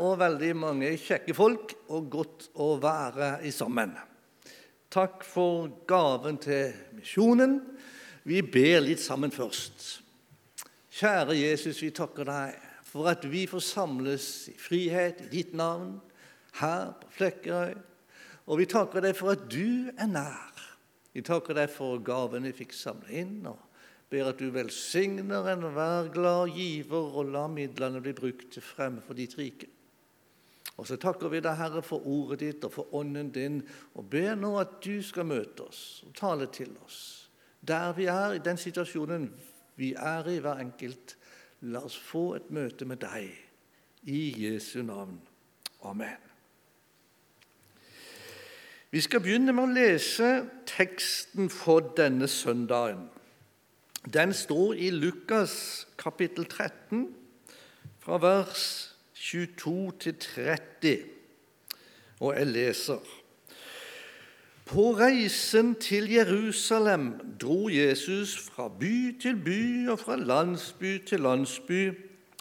og veldig mange kjekke folk, og godt å være i sammen. Takk for gaven til misjonen. Vi ber litt sammen først. Kjære Jesus, vi takker deg for at vi får samles i frihet i ditt navn her på Flekkerøy. Og vi takker deg for at du er nær. Vi takker deg for gaven vi fikk samle inn, og ber at du velsigner enhver glad giver, og la midlene bli brukt til fremme for ditt rike. Og så takker vi deg, Herre, for ordet ditt og for ånden din, og ber nå at du skal møte oss og tale til oss. Der vi er, i den situasjonen vi er i, hver enkelt, la oss få et møte med deg. I Jesu navn. Amen. Vi skal begynne med å lese teksten for denne søndagen. Den står i Lukas kapittel 13, fra vers 22-30. Og jeg leser På reisen til Jerusalem dro Jesus fra by til by og fra landsby til landsby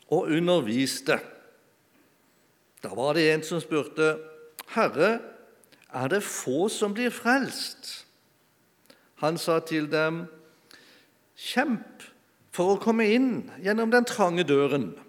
og underviste. Da var det en som spurte, 'Herre, er det få som blir frelst?' Han sa til dem, 'Kjemp for å komme inn gjennom den trange døren.'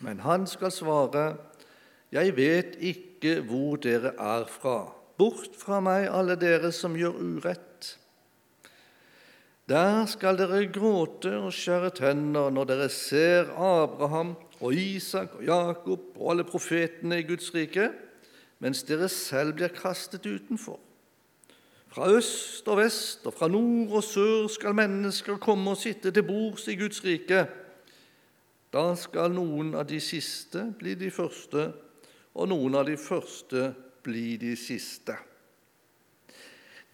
Men han skal svare, 'Jeg vet ikke hvor dere er fra.' Bort fra meg, alle dere som gjør urett. Der skal dere gråte og skjære tenner når dere ser Abraham og Isak og Jakob og alle profetene i Guds rike, mens dere selv blir kastet utenfor. Fra øst og vest og fra nord og sør skal mennesker komme og sitte til bords i Guds rike. Da skal noen av de siste bli de første, og noen av de første bli de siste.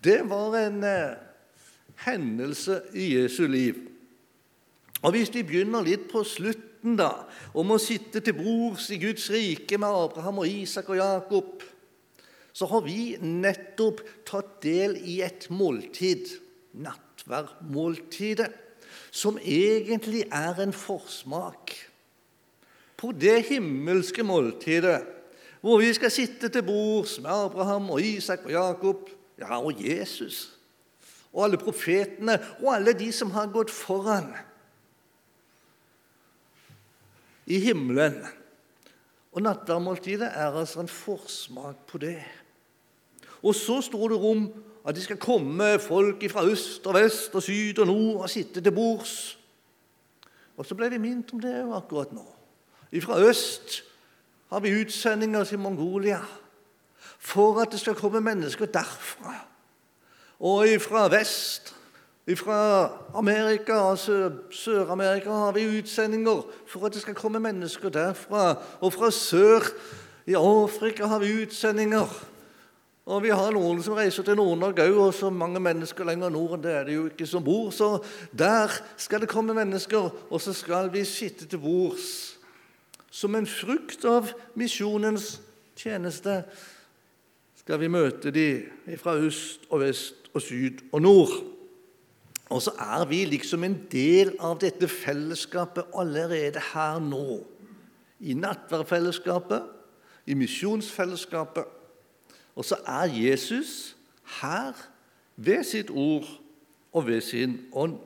Det var en eh, hendelse i Jesu liv. Og Hvis vi begynner litt på slutten, da, om å sitte til bords i Guds rike med Abraham og Isak og Jakob, så har vi nettopp tatt del i et måltid, nattverdmåltidet som egentlig er en forsmak på det himmelske måltidet, hvor vi skal sitte til bords med Abraham og Isak og Jakob, ja, og Jesus, og alle profetene og alle de som har gått foran i himmelen. Og nattverdmåltidet er altså en forsmak på det. Og så står det om at det skal komme folk fra øst og vest og syd og nord og sitte til bords. Og så ble vi minnet om det akkurat nå. Fra øst har vi utsendinger til Mongolia for at det skal komme mennesker derfra. Og fra vest, fra Amerika og Sør-Amerika har vi utsendinger for at det skal komme mennesker derfra. Og fra sør i Afrika har vi utsendinger og vi har noen som reiser til Nord-Norge og så mange mennesker lenger nord enn det er det jo ikke som bor. Så der skal det komme mennesker, og så skal vi sitte til bords. Som en frukt av misjonens tjeneste skal vi møte de fra øst og vest og syd og nord. Og så er vi liksom en del av dette fellesskapet allerede her nå. I nattverdfellesskapet, i misjonsfellesskapet. Og så er Jesus her ved sitt ord og ved sin ånd.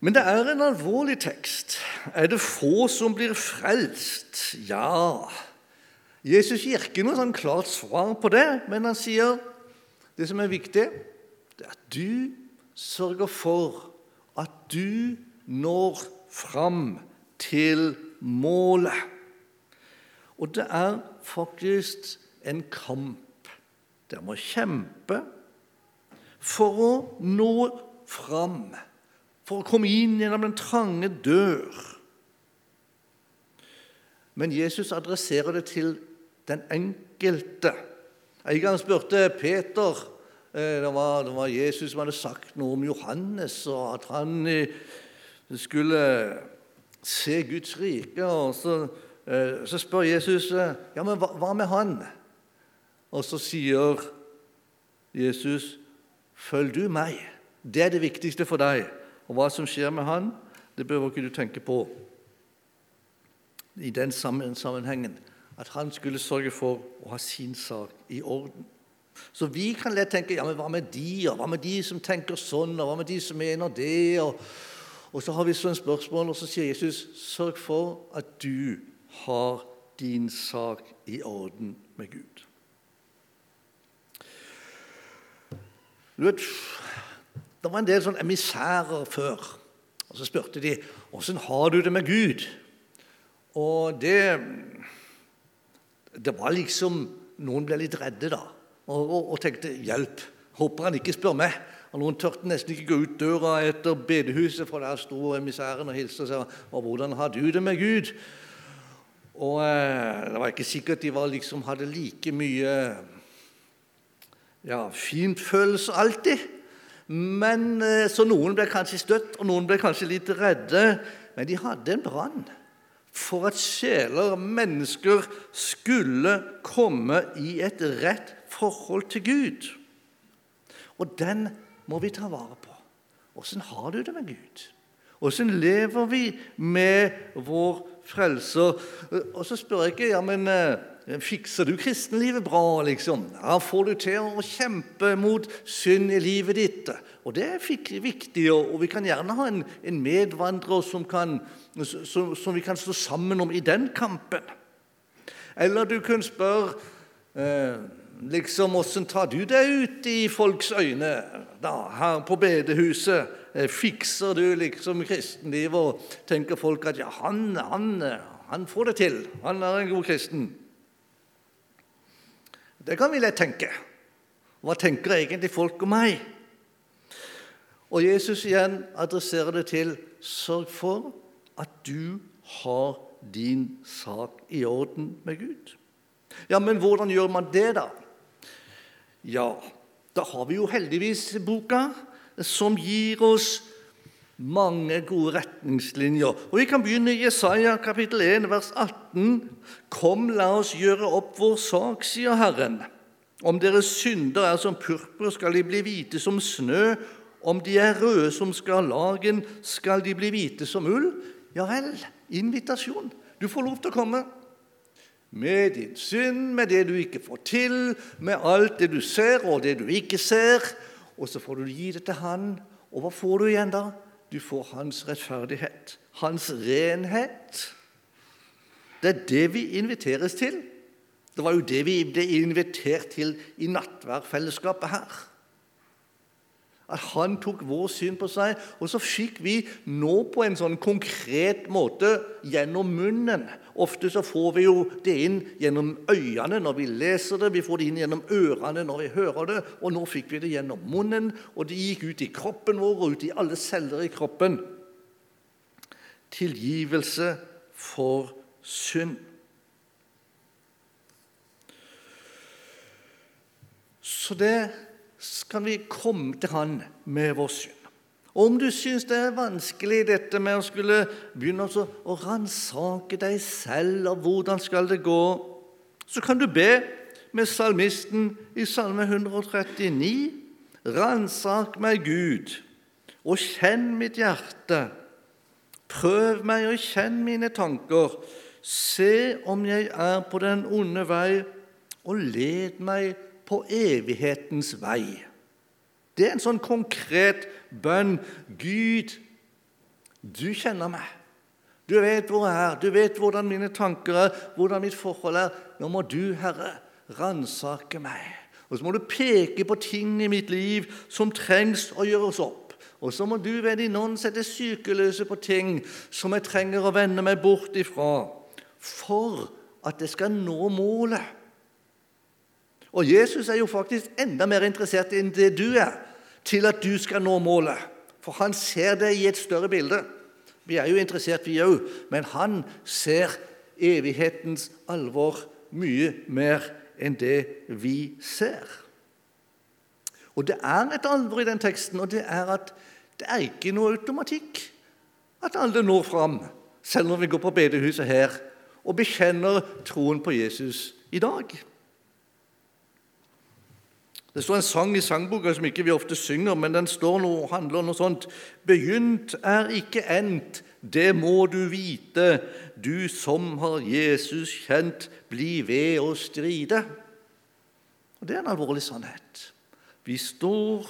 Men det er en alvorlig tekst. Er det få som blir frelst? Ja. Jesus gir ikke noe sånn klart svar på det, men han sier det som er viktig, det er at du sørger for at du når fram til målet. Og det er faktisk en kamp. der må kjempe for å nå fram, for å komme inn gjennom den trange dør. Men Jesus adresserer det til den enkelte. En gang spurte Peter eh, det var, det var, Jesus som hadde sagt noe om Johannes, og at han eh, skulle se Guds rike. og Så, så spør Jesus ja, men hva med han? Og så sier Jesus, 'Følg du meg.' Det er det viktigste for deg. Og hva som skjer med han, det behøver ikke du tenke på i den sammenhengen. At han skulle sørge for å ha sin sak i orden. Så vi kan lett tenke ja, men hva med de, og hva med de som tenker sånn, og hva med de som mener det? Og, og så har vi sånne spørsmål, og så sier Jesus sørg for at du har din sak i orden med Gud. Du vet, Det var en del sånn emissærer før. Og Så spurte de åssen har du det med Gud. Og det Det var liksom Noen ble litt redde da og, og, og tenkte 'hjelp'. Håper han ikke spør meg. Og Noen tørte nesten ikke gå ut døra etter bedehuset, for der sto emissæren og hilste og sa 'Hvordan har du det med Gud?' Og eh, Det var ikke sikkert de var, liksom, hadde like mye ja, fintfølelse alltid. Men, eh, så noen ble kanskje støtt, og noen ble kanskje litt redde. Men de hadde en brann for at sjeler, mennesker, skulle komme i et rett forhold til Gud. Og den må vi ta vare på. Åssen har du det med Gud? Åssen lever vi med vår frelser? Og så spør jeg ikke ja, men eh, Fikser du kristenlivet bra, liksom? Ja, Får du til å kjempe mot synd i livet ditt? Og Det er viktig, og vi kan gjerne ha en, medvandrer som, kan, som, vi kan stå sammen om i den kampen. Eller du kan spørre eh, liksom, Åssen tar du deg ut i folks øyne da, her på bedehuset? Eh, fikser du liksom kristenlivet, og tenker folk at ja, han, han, han får det til. Han er en god kristen. Det kan vi lett tenke. Hva tenker egentlig folk om meg? Og Jesus igjen adresserer det til sørg for at du har din sak i orden med Gud. Ja, men hvordan gjør man det, da? Ja, da har vi jo heldigvis boka som gir oss mange gode retningslinjer. Og Vi kan begynne i Jesaja kapittel 1, vers 18. Kom, la oss gjøre opp vår sak, sier Herren. Om deres synder er som purpur, skal de bli hvite som snø. Om de er røde som skarlagen, skal de bli hvite som ull. Ja vel, invitasjon. Du får lov til å komme. Med din synd, med det du ikke får til, med alt det du ser og det du ikke ser. Og så får du gi det til Han. Og hva får du igjen da? Du får hans rettferdighet, hans renhet. Det er det vi inviteres til. Det var jo det vi ble invitert til i nattverdfellesskapet her. At han tok vår synd på seg, og så fikk vi nå på en sånn konkret måte gjennom munnen. Ofte så får vi jo det inn gjennom øynene når vi leser det, vi får det inn gjennom ørene når vi hører det, og nå fikk vi det gjennom munnen, og det gikk ut i kroppen vår og ut i alle celler i kroppen. Tilgivelse for synd. Så det skal vi komme til Han med vår synd. Om du syns det er vanskelig dette med å skulle begynne å ransake deg selv, og hvordan skal det gå, så kan du be med salmisten i Salme 139. Ransak meg, Gud, og kjenn mitt hjerte. Prøv meg og kjenn mine tanker. Se om jeg er på den onde vei, og led meg på evighetens vei. Det er en sånn konkret bønn. Gud, du kjenner meg. Du vet hvor jeg er, du vet hvordan mine tanker er, hvordan mitt forhold er. Nå må du, Herre, ransake meg. Og så må du peke på ting i mitt liv som trengs å gjøres opp. Og så må du ved din ånd sette sykeløse på ting som jeg trenger å vende meg bort ifra, for at jeg skal nå målet. Og Jesus er jo faktisk enda mer interessert enn det du er, til at du skal nå målet. For han ser det i et større bilde. Vi er jo interessert, vi òg, men han ser evighetens alvor mye mer enn det vi ser. Og Det er et alvor i den teksten, og det er at det er ikke noe automatikk at alle når fram, selv om vi går på bedehuset her og bekjenner troen på Jesus i dag. Det står en sang i sangboka som ikke vi ofte synger, men den står noe, handler noe sånt Begynt er ikke endt, det må du vite, du som har Jesus kjent, bli ved å stride. Og Det er en alvorlig sannhet. Vi står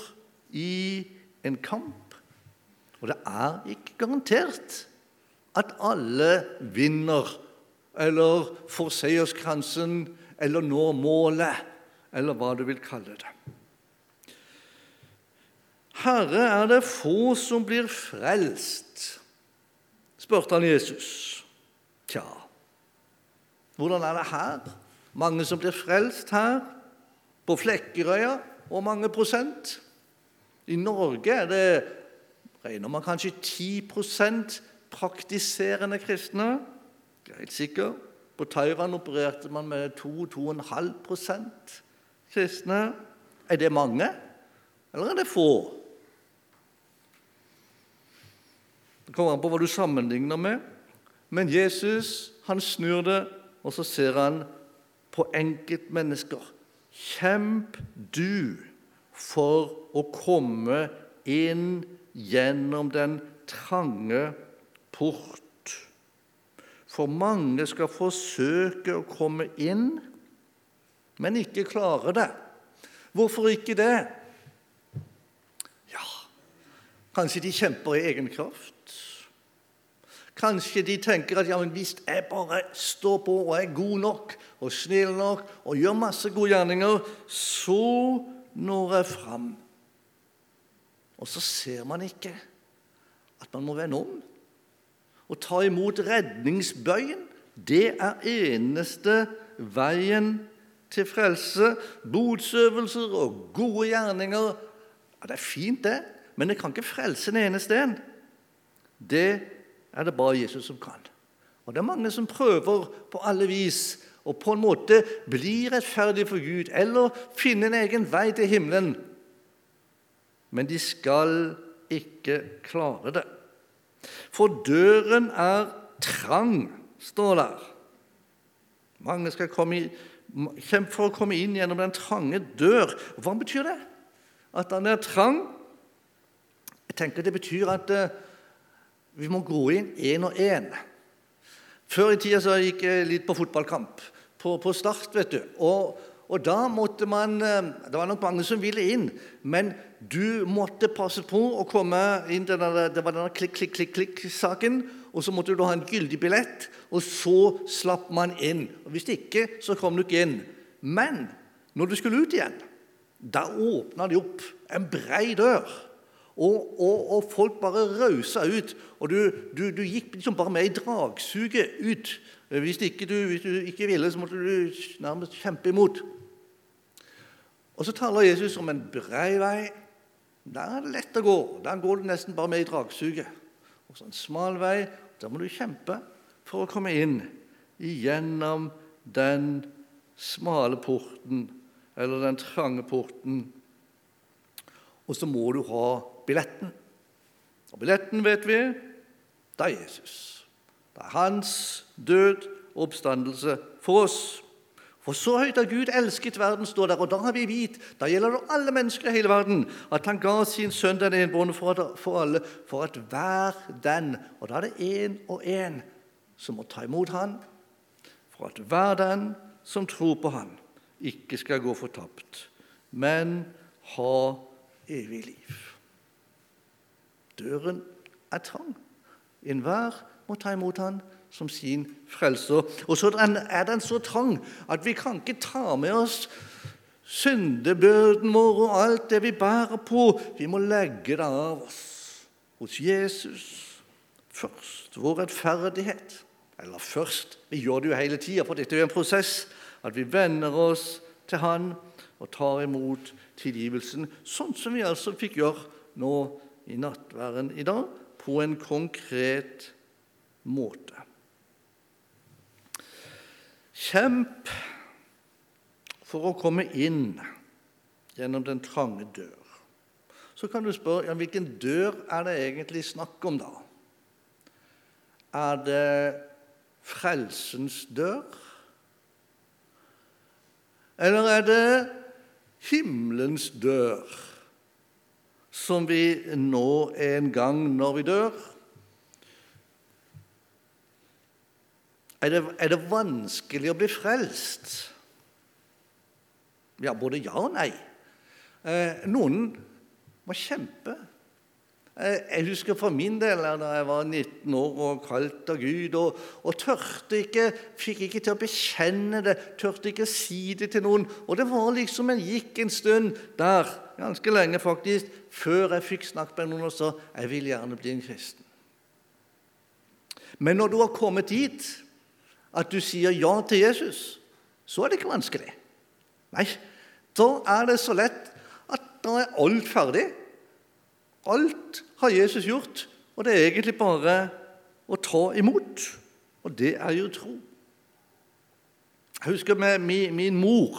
i en kamp, og det er ikke garantert at alle vinner eller får seierskransen eller når målet, eller hva du vil kalle det. Herre, er det få som blir frelst? spurte han Jesus. Tja, hvordan er det her? Mange som blir frelst her? På Flekkerøya? og mange prosent? I Norge er det regner man kanskje 10% praktiserende kristne. Jeg er helt sikker. På Taiwan opererte man med 2-2,5 kristne. Er det mange, eller er det få? Det kommer an på hva du sammenligner med. Men Jesus han snur det, og så ser han på enkeltmennesker. Kjemp du for å komme inn gjennom den trange port. For mange skal forsøke å komme inn, men ikke klare det. Hvorfor ikke det? Ja, kanskje de kjemper i egen kraft. Kanskje de tenker at ja, men hvis jeg bare står på og er god nok og snill nok og gjør masse gode gjerninger, så når jeg fram. Og så ser man ikke at man må vende om og ta imot redningsbøyen. Det er eneste veien til frelse. Botsøvelser og gode gjerninger ja, Det er fint, det, men det kan ikke frelse den eneste en. Det er det bare Jesus som kan. Og Det er mange som prøver på alle vis å på en måte bli rettferdig for Gud eller finne en egen vei til himmelen. Men de skal ikke klare det. For døren er trang, står der. Mange skal komme kjempe for å komme inn gjennom den trange dør. Hva betyr det? At den er trang? Jeg tenker Det betyr at uh, vi må gå inn én og én. Før i tida så gikk jeg litt på fotballkamp på, på Start. vet du. Og, og, da måtte man uh, Det var nok mange som ville inn, men du måtte passe på å komme inn til denne, det var denne klikk-klikk-klikk-saken. Og så måtte du ha en gyldig billett, og så slapp man inn. Og Hvis ikke, så kom du ikke inn. Men når du skulle ut igjen, da åpna de opp en brei dør. Og, og, og folk bare rausa ut. Og du, du, du gikk liksom bare med i dragsuget ut. Hvis ikke, du, hvis du ikke ville, så måtte du nærmest kjempe imot. Og så taler Jesus om en brei vei der er det lett å gå. Der går du nesten bare med i dragsuget. Og så en smal vei. Der må du kjempe for å komme inn igjennom den smale porten, eller den trange porten. Og så må du ha billetten. Og billetten, vet vi, det er Jesus. Det er hans død og oppstandelse for oss. For så høyt har Gud elsket verden, står der. Og da har vi vit, da gjelder det alle mennesker i hele verden, at han ga sin sønn den enbårne for, alle, for at hver den Og da er det én og én som må ta imot han, for at hver den som tror på han, ikke skal gå fortapt, men ha evig liv. Døren er trang. Enhver må ta imot han som sin frelser. Og så er den så trang at vi kan ikke ta med oss syndebyrden vår og alt det vi bærer på. Vi må legge det av oss hos Jesus først. Vår rettferdighet. Eller først. Vi gjør det jo hele tida, for dette er jo en prosess. At vi venner oss til Han og tar imot tilgivelsen, sånn som vi altså fikk gjøre nå i nattværen i dag, på en konkret måte. Kjemp for å komme inn gjennom den trange dør. Så kan du spørre ja, hvilken dør er det egentlig snakk om, da? Er det frelsens dør? Eller er det himmelens dør, som vi nå en gang når vi dør? Er det, er det vanskelig å bli frelst? Ja, både ja og nei. Eh, noen må kjempe. Eh, jeg husker for min del da jeg var 19 år og kalt av Gud og, og tørte ikke, fikk ikke til å bekjenne det, tørte ikke si det til noen. Og det var liksom en gikk en stund der, ganske lenge faktisk, før jeg fikk snakket med noen og sa jeg vil gjerne bli en kristen. Men når du har kommet dit at du sier ja til Jesus, så er det ikke vanskelig. Nei, da er det så lett at da er alt ferdig. Alt har Jesus gjort, og det er egentlig bare å ta imot. Og det er jo tro. Jeg husker min, min mor.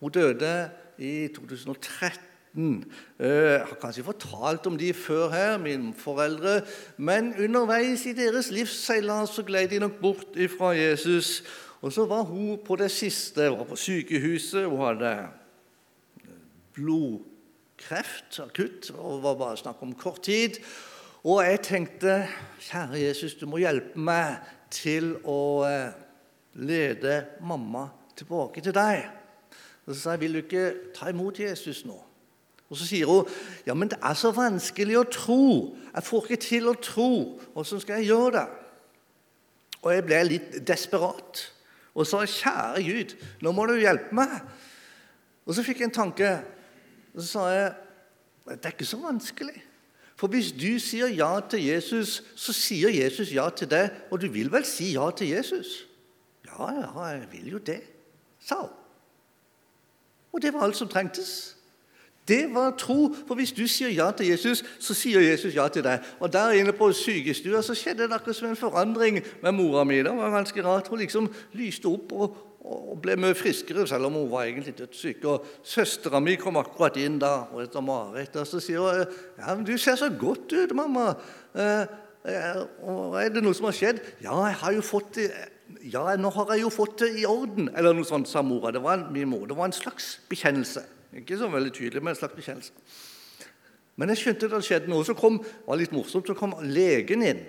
Hun døde i 2013. Jeg har kanskje fortalt om de før her, mine foreldre. Men underveis i deres livsseilas så gled de nok bort fra Jesus. Og så var hun på det siste, hun var på sykehuset. Hun hadde blodkreft akutt, og var bare snakk om kort tid. Og jeg tenkte, kjære Jesus, du må hjelpe meg til å eh, lede mamma tilbake til deg. Og Så sa jeg, vil du ikke ta imot Jesus nå? Og Så sier hun ja, men det er så vanskelig å tro. Jeg får ikke til å tro. Åssen skal jeg gjøre det? Og jeg ble litt desperat og sa kjære Gud, nå må du hjelpe meg. Og så fikk jeg en tanke. Og så sa jeg det er ikke så vanskelig. For hvis du sier ja til Jesus, så sier Jesus ja til deg, og du vil vel si ja til Jesus? Ja, ja, jeg vil jo det, sa hun. Og det var alt som trengtes. Det var tro, for hvis du sier ja til Jesus, så sier Jesus ja til deg. Og Der inne på sykestua så skjedde det akkurat som en forandring med mora mi. Det var ganske rart. Hun liksom lyste opp og, og ble mye friskere, selv om hun var egentlig dødssyk. Og Søstera mi kom akkurat inn da, og etter Marit, og så sier hun ja, men 'Du ser så godt ut, mamma.' Eh, eh, 'Er det noe som har skjedd?' 'Ja, jeg har jo fått det ja, nå har jeg jo fått det i orden, eller noe sånt, sa mora. Det var min mor. Det var en slags bekjennelse. Ikke så veldig tydelig, men en slags bekjennelse. Men jeg skjønte det hadde skjedd noe. som kom, var litt morsomt, så kom legen inn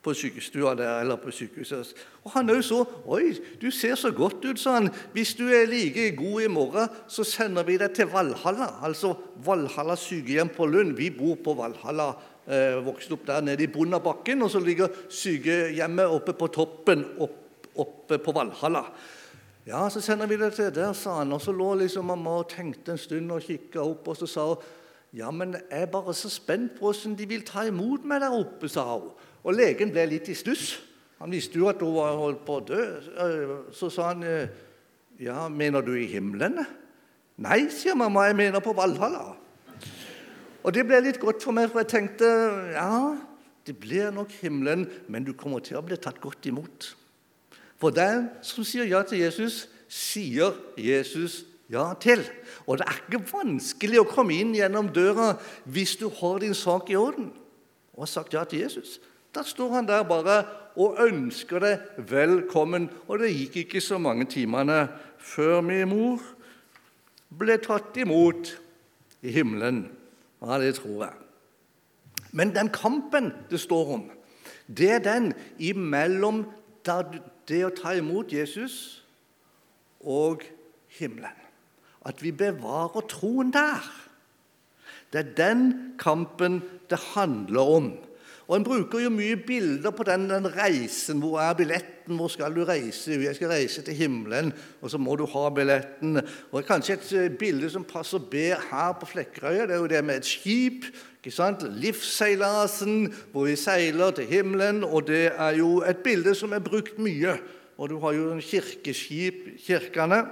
på sykestua der, eller på sykehuset. Og han òg så 'Oi, du ser så godt ut', sa han. 'Hvis du er like god i morgen, så sender vi deg til Valhalla.' Altså Valhalla sykehjem på Lund. Vi bor på Valhalla. Eh, vokste opp der nede i bunnen av bakken, og så ligger sykehjemmet oppe på toppen opp, oppe på Valhalla. Ja, så sender vi det til der, sa han. Og så lå liksom mamma og tenkte en stund og kikka opp, og så sa hun ja, men jeg er bare så spent på hvordan de vil ta imot meg der oppe, sa hun. Og legen ble litt i stuss. Han visste jo at hun var holdt på å dø. Så sa han, ja, mener du i himmelen? Nei, sier mamma, jeg mener på Valhalla. Og det ble litt godt for meg, for jeg tenkte ja, det blir nok himmelen, men du kommer til å bli tatt godt imot. For den som sier ja til Jesus, sier Jesus ja til. Og det er ikke vanskelig å komme inn gjennom døra hvis du har din sak i orden og har sagt ja til Jesus. Da står han der bare og ønsker deg velkommen. Og det gikk ikke så mange timene før min mor ble tatt imot i himmelen. Ja, det tror jeg. Men den kampen det står om, det er den imellom det å ta imot Jesus og himmelen. At vi bevarer troen der. Det er den kampen det handler om. Og En bruker jo mye bilder på den, den, reisen. Hvor er billetten? Hvor skal du reise? Jeg skal reise til himmelen, og så må du ha billetten. Og Kanskje et eh, bilde som passer bedre her på Flekkerøya, det er jo det med et skip. ikke sant? Livsseilasen, hvor vi seiler til himmelen. Og det er jo et bilde som er brukt mye. Og du har jo kirkeskip, kirkene.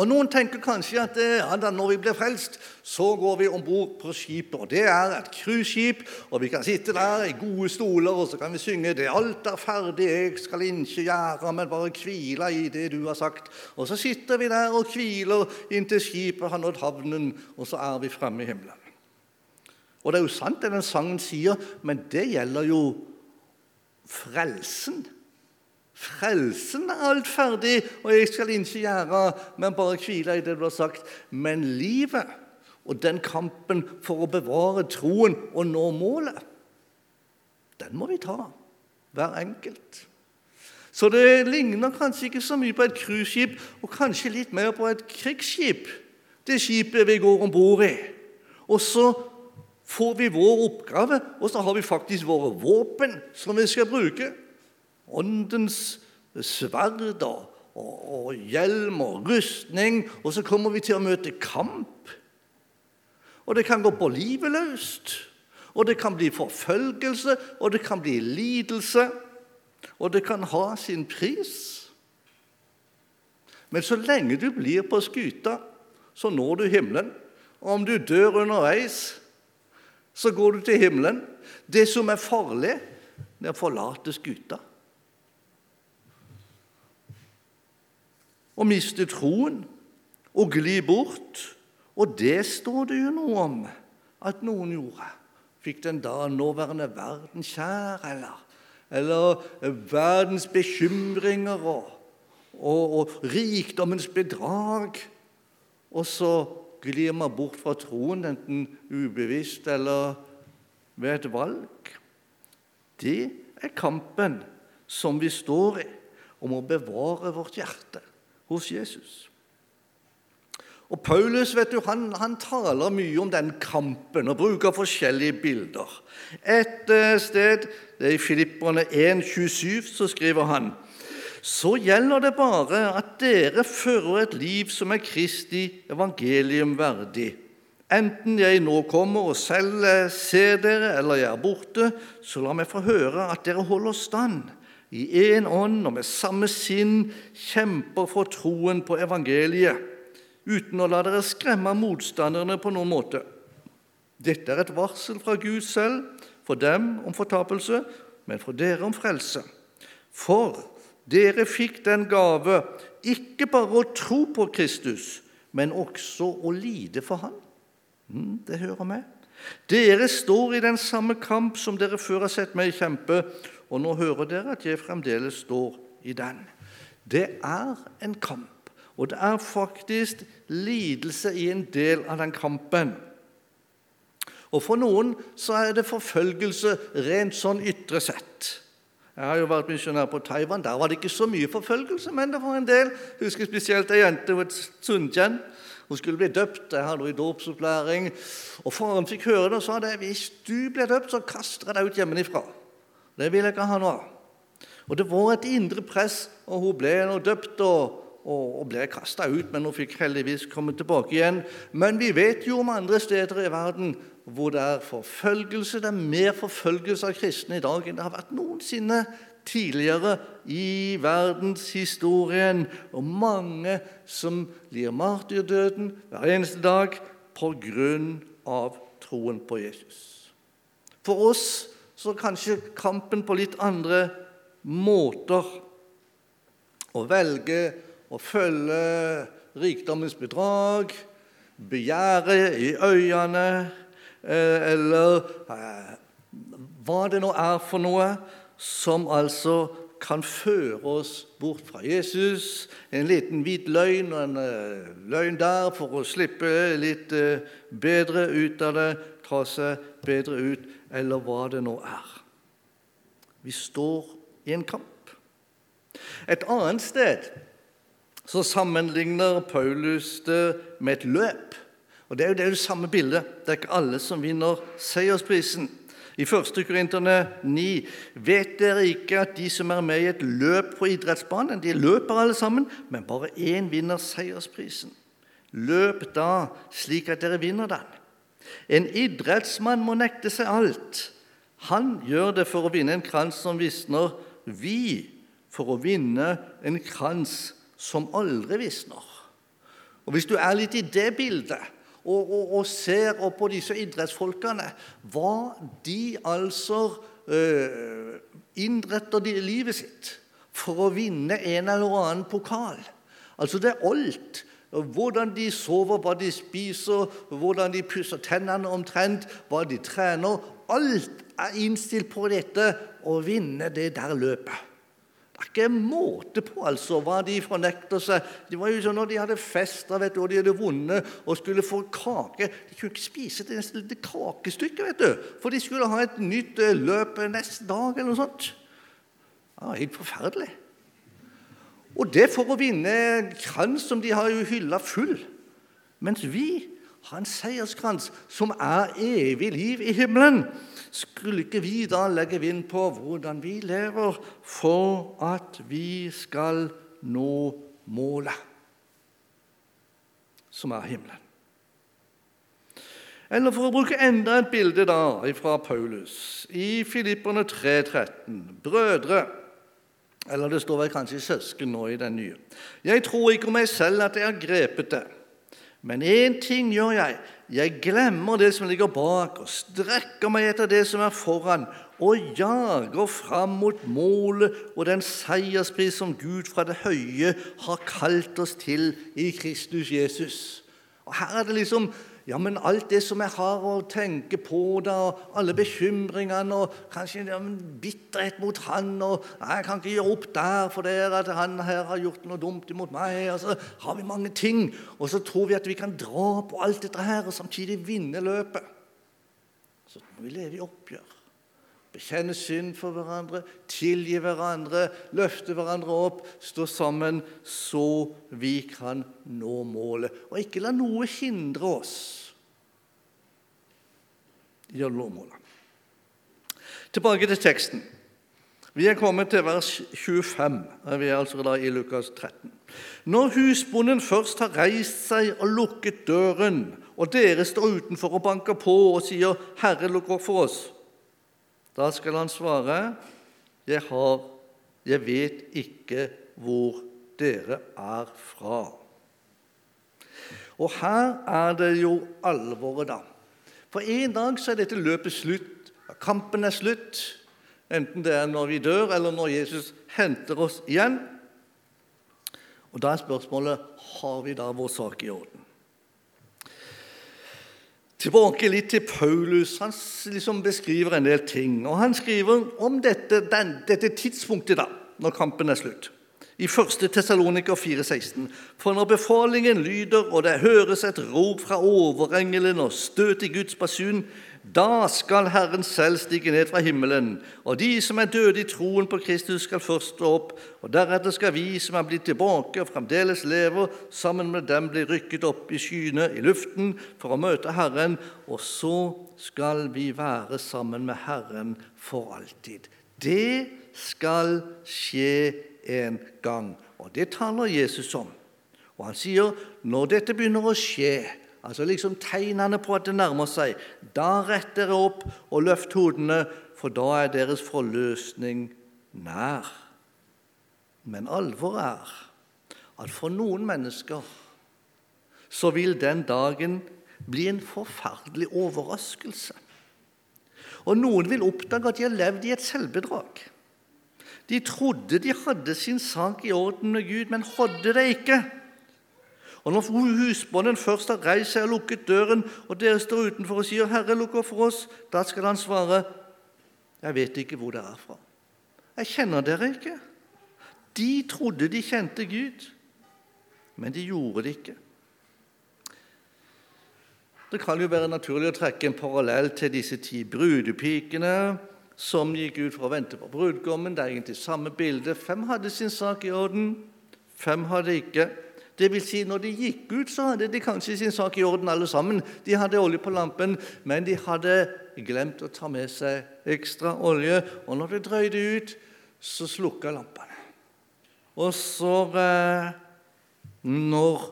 Og Noen tenker kanskje at ja, da, når vi blir frelst, så går vi om bord på skipet. og Det er et cruiseskip, og vi kan sitte der i gode stoler og så kan vi synge det 'Alt er ferdig, jeg skal ikke gjøre, men bare hvile i det du har sagt'. Og så sitter vi der og hviler inntil skipet har nådd havnen, og så er vi fremme i himmelen. Og det er jo sant det den sangen sier, men det gjelder jo frelsen. Frelsen er alt ferdig, og jeg skal ikke gjøre, men bare hvile i det du har sagt. Men livet og den kampen for å bevare troen og nå målet, den må vi ta, hver enkelt. Så det ligner kanskje ikke så mye på et cruiseskip, og kanskje litt mer på et krigsskip. Det skipet vi går om bord i. Og så får vi vår oppgave, og så har vi faktisk våre våpen som vi skal bruke åndens sverd og, og hjelm og rustning, og så kommer vi til å møte kamp. Og det kan gå på livet løst, og det kan bli forfølgelse, og det kan bli lidelse, og det kan ha sin pris. Men så lenge du blir på skuta, så når du himmelen. Og om du dør underveis, så går du til himmelen. Det som er farlig, det er å forlate skuta. Og miste troen og gli bort. Og det står det jo noe om at noen gjorde. Fikk den da nåværende verden kjær, eller, eller verdens bekymringer og, og, og, rikdommens bedrag. Og så glir man bort fra troen, enten ubevisst eller ved et valg. Det er kampen som vi står i, om å bevare vårt hjerte hos Jesus. Og Paulus vet du, han, han, taler mye om den kampen og bruker forskjellige bilder. Et eh, sted, det er i Filipperne 1,27, så skriver han så gjelder det bare at dere fører et liv som er Kristi evangelium verdig. Enten jeg nå kommer og selv ser dere, eller jeg er borte, så la meg få høre at dere holder stand i én ånd og med samme sinn kjemper for troen på evangeliet, uten å la dere skremme motstanderne på noen måte. Dette er et varsel fra Gud selv, for dem om fortapelse, men for dere om frelse. For dere fikk den gave ikke bare å tro på Kristus, men også å lide for Han. Mm, det hører med. Dere står i den samme kamp som dere før har sett meg kjempe, og nå hører dere at jeg fremdeles står i den. Det er en kamp, og det er faktisk lidelse i en del av den kampen. Og For noen så er det forfølgelse rent sånn ytre sett. Jeg har jo vært misjonær på Taiwan. Der var det ikke så mye forfølgelse, men det var en del. Jeg husker spesielt ei jente ved Sunchen. Hun skulle bli døpt. Jeg hadde henne i dåpsopplæring. Og Faren fikk høre det og sa det, hvis du blir døpt, så kaster jeg deg ut hjemmefra. Det vil jeg ikke ha noe av. Og Det var et indre press, og hun ble nå døpt og, og, og ble kasta ut. Men hun fikk heldigvis komme tilbake igjen. Men vi vet jo om andre steder i verden hvor det er forfølgelse. Det er mer forfølgelse av kristne i dag enn det har vært noensinne tidligere i verdenshistorien. Og mange som lir martyrdøden hver eneste dag av troen på Jesus. For oss så kanskje kampen på litt andre måter. Å velge å følge rikdommens bedrag, begjæret i øynene, eh, eller eh, hva det nå er for noe som altså kan føre oss bort fra Jesus. En liten hvit løgn og en eh, løgn der for å slippe litt bedre ut av det, ta seg bedre ut eller hva det nå er. Vi står i en kamp. Et annet sted så sammenligner Paulus det med et løp. Og Det er jo det, samme bildet. Det er ikke alle som vinner seiersprisen. I 1. Korinterne 9.: Vet dere ikke at de som er med i et løp på idrettsbanen, de løper alle sammen, men bare én vinner seiersprisen? Løp da slik at dere vinner den. En idrettsmann må nekte seg alt. Han gjør det for å vinne en krans som visner. Vi for å vinne en krans som aldri visner. Og Hvis du er litt i det bildet og, og, og ser på disse idrettsfolkene Hva de altså øh, innretter de livet sitt for å vinne en eller annen pokal Altså Det er alt. Hvordan de sover, hva de spiser, hvordan de pusser tennene omtrent, hva de trener. Alt er innstilt på dette å vinne det der løpet. Det ikke måte på altså hva de fornekter seg. Det var jo sånn Når de hadde festa vet du, og de hadde vunnet og skulle få kake De kunne ikke spise det neste lite kakestykket, vet du, for de skulle ha et nytt eh, løp neste dag eller noe sånt. Var helt forferdelig. Og det for å vinne krans som de har jo hylla full. Mens vi har en seierskrans som er evig liv i himmelen. Skulle ikke vi da legge vind på hvordan vi lever for at vi skal nå målet, som er himmelen? Eller for å bruke enda et bilde da fra Paulus i Filipperne 3,13.: Brødre, eller det står vel kanskje søsken nå i den nye. Jeg tror ikke om meg selv at jeg har grepet det. Men én ting gjør jeg. Jeg glemmer det som ligger bak, og strekker meg etter det som er foran, og jager fram mot målet og den seierspris som Gud fra det høye har kalt oss til i Kristus Jesus. Og Her er det liksom ja, men alt det som jeg har å tenke på, da, og alle bekymringene og kanskje ja, bitterhet mot han og 'Jeg kan ikke gjøre opp der for dere at han her har gjort noe dumt imot meg.' Og så har vi mange ting, og så tror vi at vi kan dra på alt dette her og samtidig vinne løpet. Så må vi leve i oppgjør bekjenne synd for hverandre, tilgi hverandre, løfte hverandre opp, stå sammen, så vi kan nå målet. Og ikke la noe hindre oss i å nå målet. Tilbake til teksten. Vi er kommet til vers 25. Vi er altså da i Lukas 13. Når husbonden først har reist seg og lukket døren, og dere står utenfor og banker på og sier 'Herre, lukk opp for oss', da skal han svare, 'Jeg, har, jeg vet ikke hvor dere er fra'. Og her er det jo alvoret, da. For en dag så er dette løpet slutt. Kampen er slutt. Enten det er når vi dør, eller når Jesus henter oss igjen. Og Da er spørsmålet har vi da vår sak i orden. Tilbake litt til Paulus. Han liksom beskriver en del ting. og Han skriver om dette, den, dette tidspunktet da, når kampen er slutt. I 1. Tessaloniker 4,16.: For når befalingen lyder, og det høres et rop fra overengelen og støt i Guds basun, da skal Herren selv stige ned fra himmelen, og de som er døde i troen på Kristus, skal først stå opp, og deretter skal vi som er blitt tilbake og fremdeles lever, sammen med dem bli rykket opp i skyene i luften for å møte Herren, og så skal vi være sammen med Herren for alltid. Det skal skje en gang, og det taler Jesus om. Og han sier når dette begynner å skje, altså liksom tegnene på at det nærmer seg. Da rett dere opp og løft hodene, for da er deres forløsning nær. Men alvoret er at for noen mennesker så vil den dagen bli en forferdelig overraskelse. Og noen vil oppdage at de har levd i et selvbedrag. De trodde de hadde sin sak i orden med Gud, men hadde det ikke. Og Når husbonden først har reist seg og lukket døren, og dere står utenfor og sier 'Herre, lukk opp for oss', da skal han svare 'Jeg vet ikke hvor dere er fra'. Jeg kjenner dere ikke. De trodde de kjente Gud, men de gjorde det ikke. Det kan jo være naturlig å trekke en parallell til disse ti brudepikene som gikk ut for å vente på brudgommen. Det er egentlig samme bilde. Fem hadde sin sak i orden, fem hadde ikke. Det vil si, når de gikk ut, så hadde de kanskje sin sak i orden, alle sammen. De hadde olje på lampen, men de hadde glemt å ta med seg ekstra olje. Og når det drøyde ut, så slukka lampene. Og så, eh, når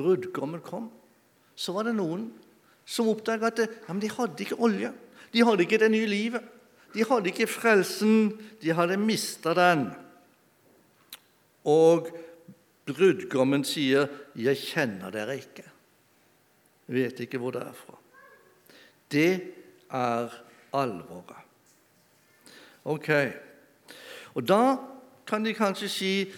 brudgommen kom, så var det noen som oppdaga at ja, de hadde ikke olje. De hadde ikke det nye livet. De hadde ikke frelsen. De hadde mista den. Og Brudgommen sier, 'Jeg kjenner dere ikke'. Jeg vet ikke hvor det er fra. Det er alvoret. Ok. Og da kan de kanskje si,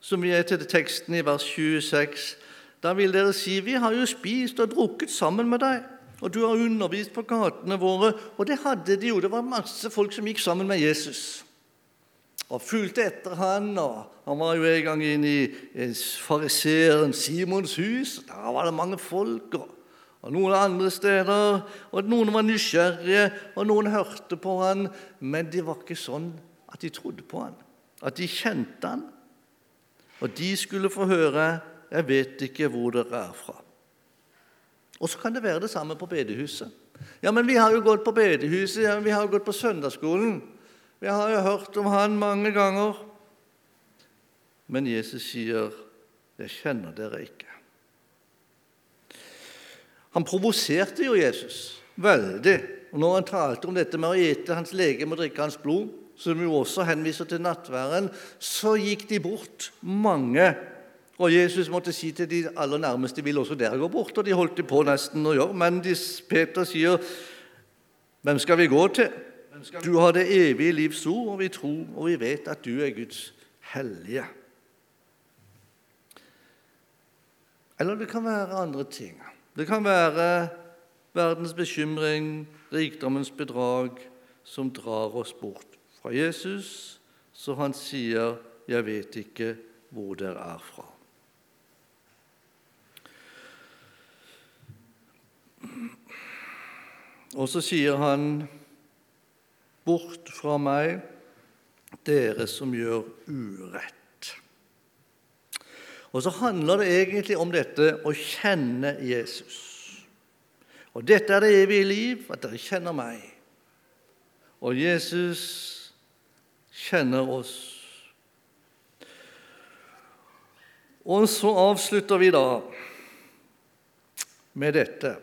som vi er til teksten i vers 26, da vil dere si, 'Vi har jo spist og drukket sammen med deg', og du har undervist på gatene våre. Og det hadde de jo. Det var masse folk som gikk sammen med Jesus og fulgte etter han, og Han var jo en gang inne i fariseeren Simons hus. Der var det mange folk. og, og Noen andre steder. og Noen var nysgjerrige, og noen hørte på han, Men det var ikke sånn at de trodde på han, at de kjente han. Og de skulle få høre 'Jeg vet ikke hvor dere er fra'. Og så kan det være det samme på bedehuset. Ja, men vi har jo gått på bedehuset, ja, vi har jo gått på søndagsskolen. Vi har jo hørt om han mange ganger. Men Jesus sier, 'Jeg kjenner dere ikke'. Han provoserte jo Jesus veldig og når han talte om dette med å ete hans legeme og drikke hans blod, som jo også henviser til nattværen, så gikk de bort, mange. Og Jesus måtte si til de aller nærmeste vil også dere gå bort, og de holdt de på nesten å gjøre. Men Peter sier, 'Hvem skal vi gå til?' Du har det evige livs ord, og vi tror og vi vet at du er Guds hellige. Eller det kan være andre ting. Det kan være verdens bekymring, rikdommens bedrag, som drar oss bort fra Jesus, så han sier, 'Jeg vet ikke hvor dere er fra'. Og så sier han Bort fra meg, dere som gjør urett. Og så handler det egentlig om dette å kjenne Jesus. Og dette er det evige liv, at dere kjenner meg. Og Jesus kjenner oss. Og så avslutter vi da med dette.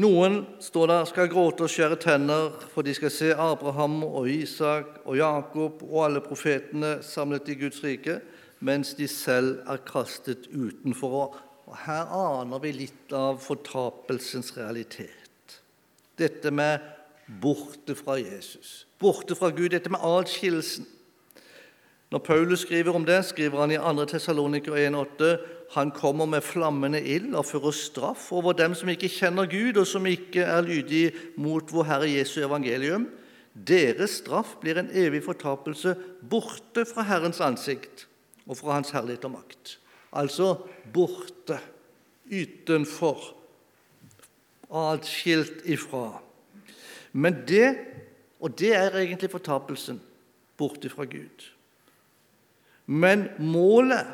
Noen står der, skal gråte og skjære tenner, for de skal se Abraham og Isak og Jakob og alle profetene samlet i Guds rike, mens de selv er kastet utenfor. Og Her aner vi litt av fortapelsens realitet. Dette med borte fra Jesus, borte fra Gud, dette med adskillelsen. Når Paulus skriver om det, skriver han i 2. Tessaloniker 1,8.: Han kommer med flammende ild og fører straff over dem som ikke kjenner Gud, og som ikke er lydige mot vår Herre Jesu evangelium. Deres straff blir en evig fortapelse borte fra Herrens ansikt og fra Hans herlighet og makt. Altså borte, utenfor, atskilt ifra. Men det, og det er egentlig fortapelsen, borte fra Gud. Men målet,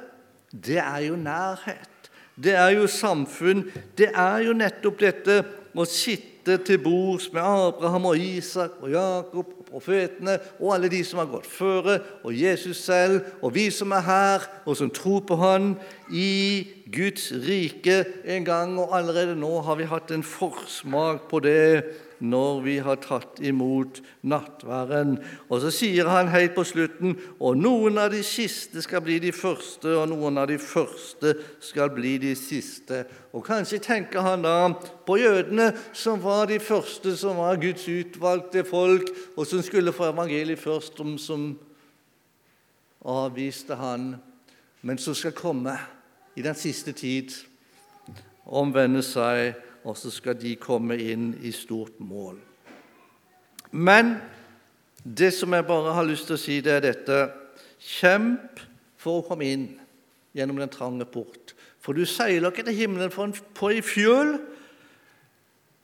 det er jo nærhet. Det er jo samfunn. Det er jo nettopp dette å sitte til bords med Abraham og Isak og Jakob og profetene og alle de som har gått føre, og Jesus selv, og vi som er her, og som tror på Han, i Guds rike en gang. Og allerede nå har vi hatt en forsmak på det når vi har tatt imot nattværen. Og så sier han helt på slutten og noen av de siste skal bli de første, og noen av de første skal bli de siste. Og Kanskje tenker han da på jødene, som var de første, som var Guds utvalgte folk, og som skulle få evangeliet først, om som avviste han, men som skal komme i den siste tid, omvende seg og så skal de komme inn i stort mål. Men det som jeg bare har lyst til å si, det er dette Kjemp for å komme inn gjennom den trange port. For du seiler ikke til himmelen på ei fjøl,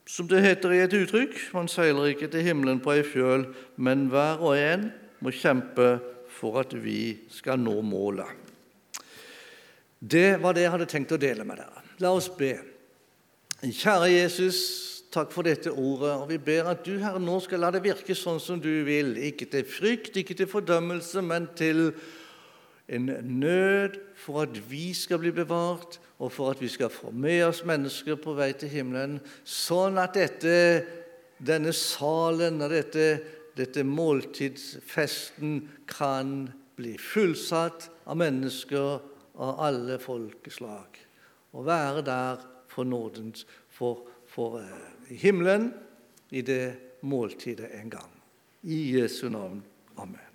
som det heter i et uttrykk. Man seiler ikke til himmelen på ei fjøl, men hver og en må kjempe for at vi skal nå målet. Det var det jeg hadde tenkt å dele med dere. La oss be. Kjære Jesus, takk for dette ordet. og Vi ber at du, Herre, nå skal la det virke sånn som du vil. Ikke til frykt, ikke til fordømmelse, men til en nød for at vi skal bli bevart, og for at vi skal få med oss mennesker på vei til himmelen, sånn at dette, denne salen og dette, dette måltidsfesten kan bli fullsatt av mennesker av alle folkeslag og være der for nådens for, for uh, himmelen i det måltidet en gang. I Jesu navn. Amen.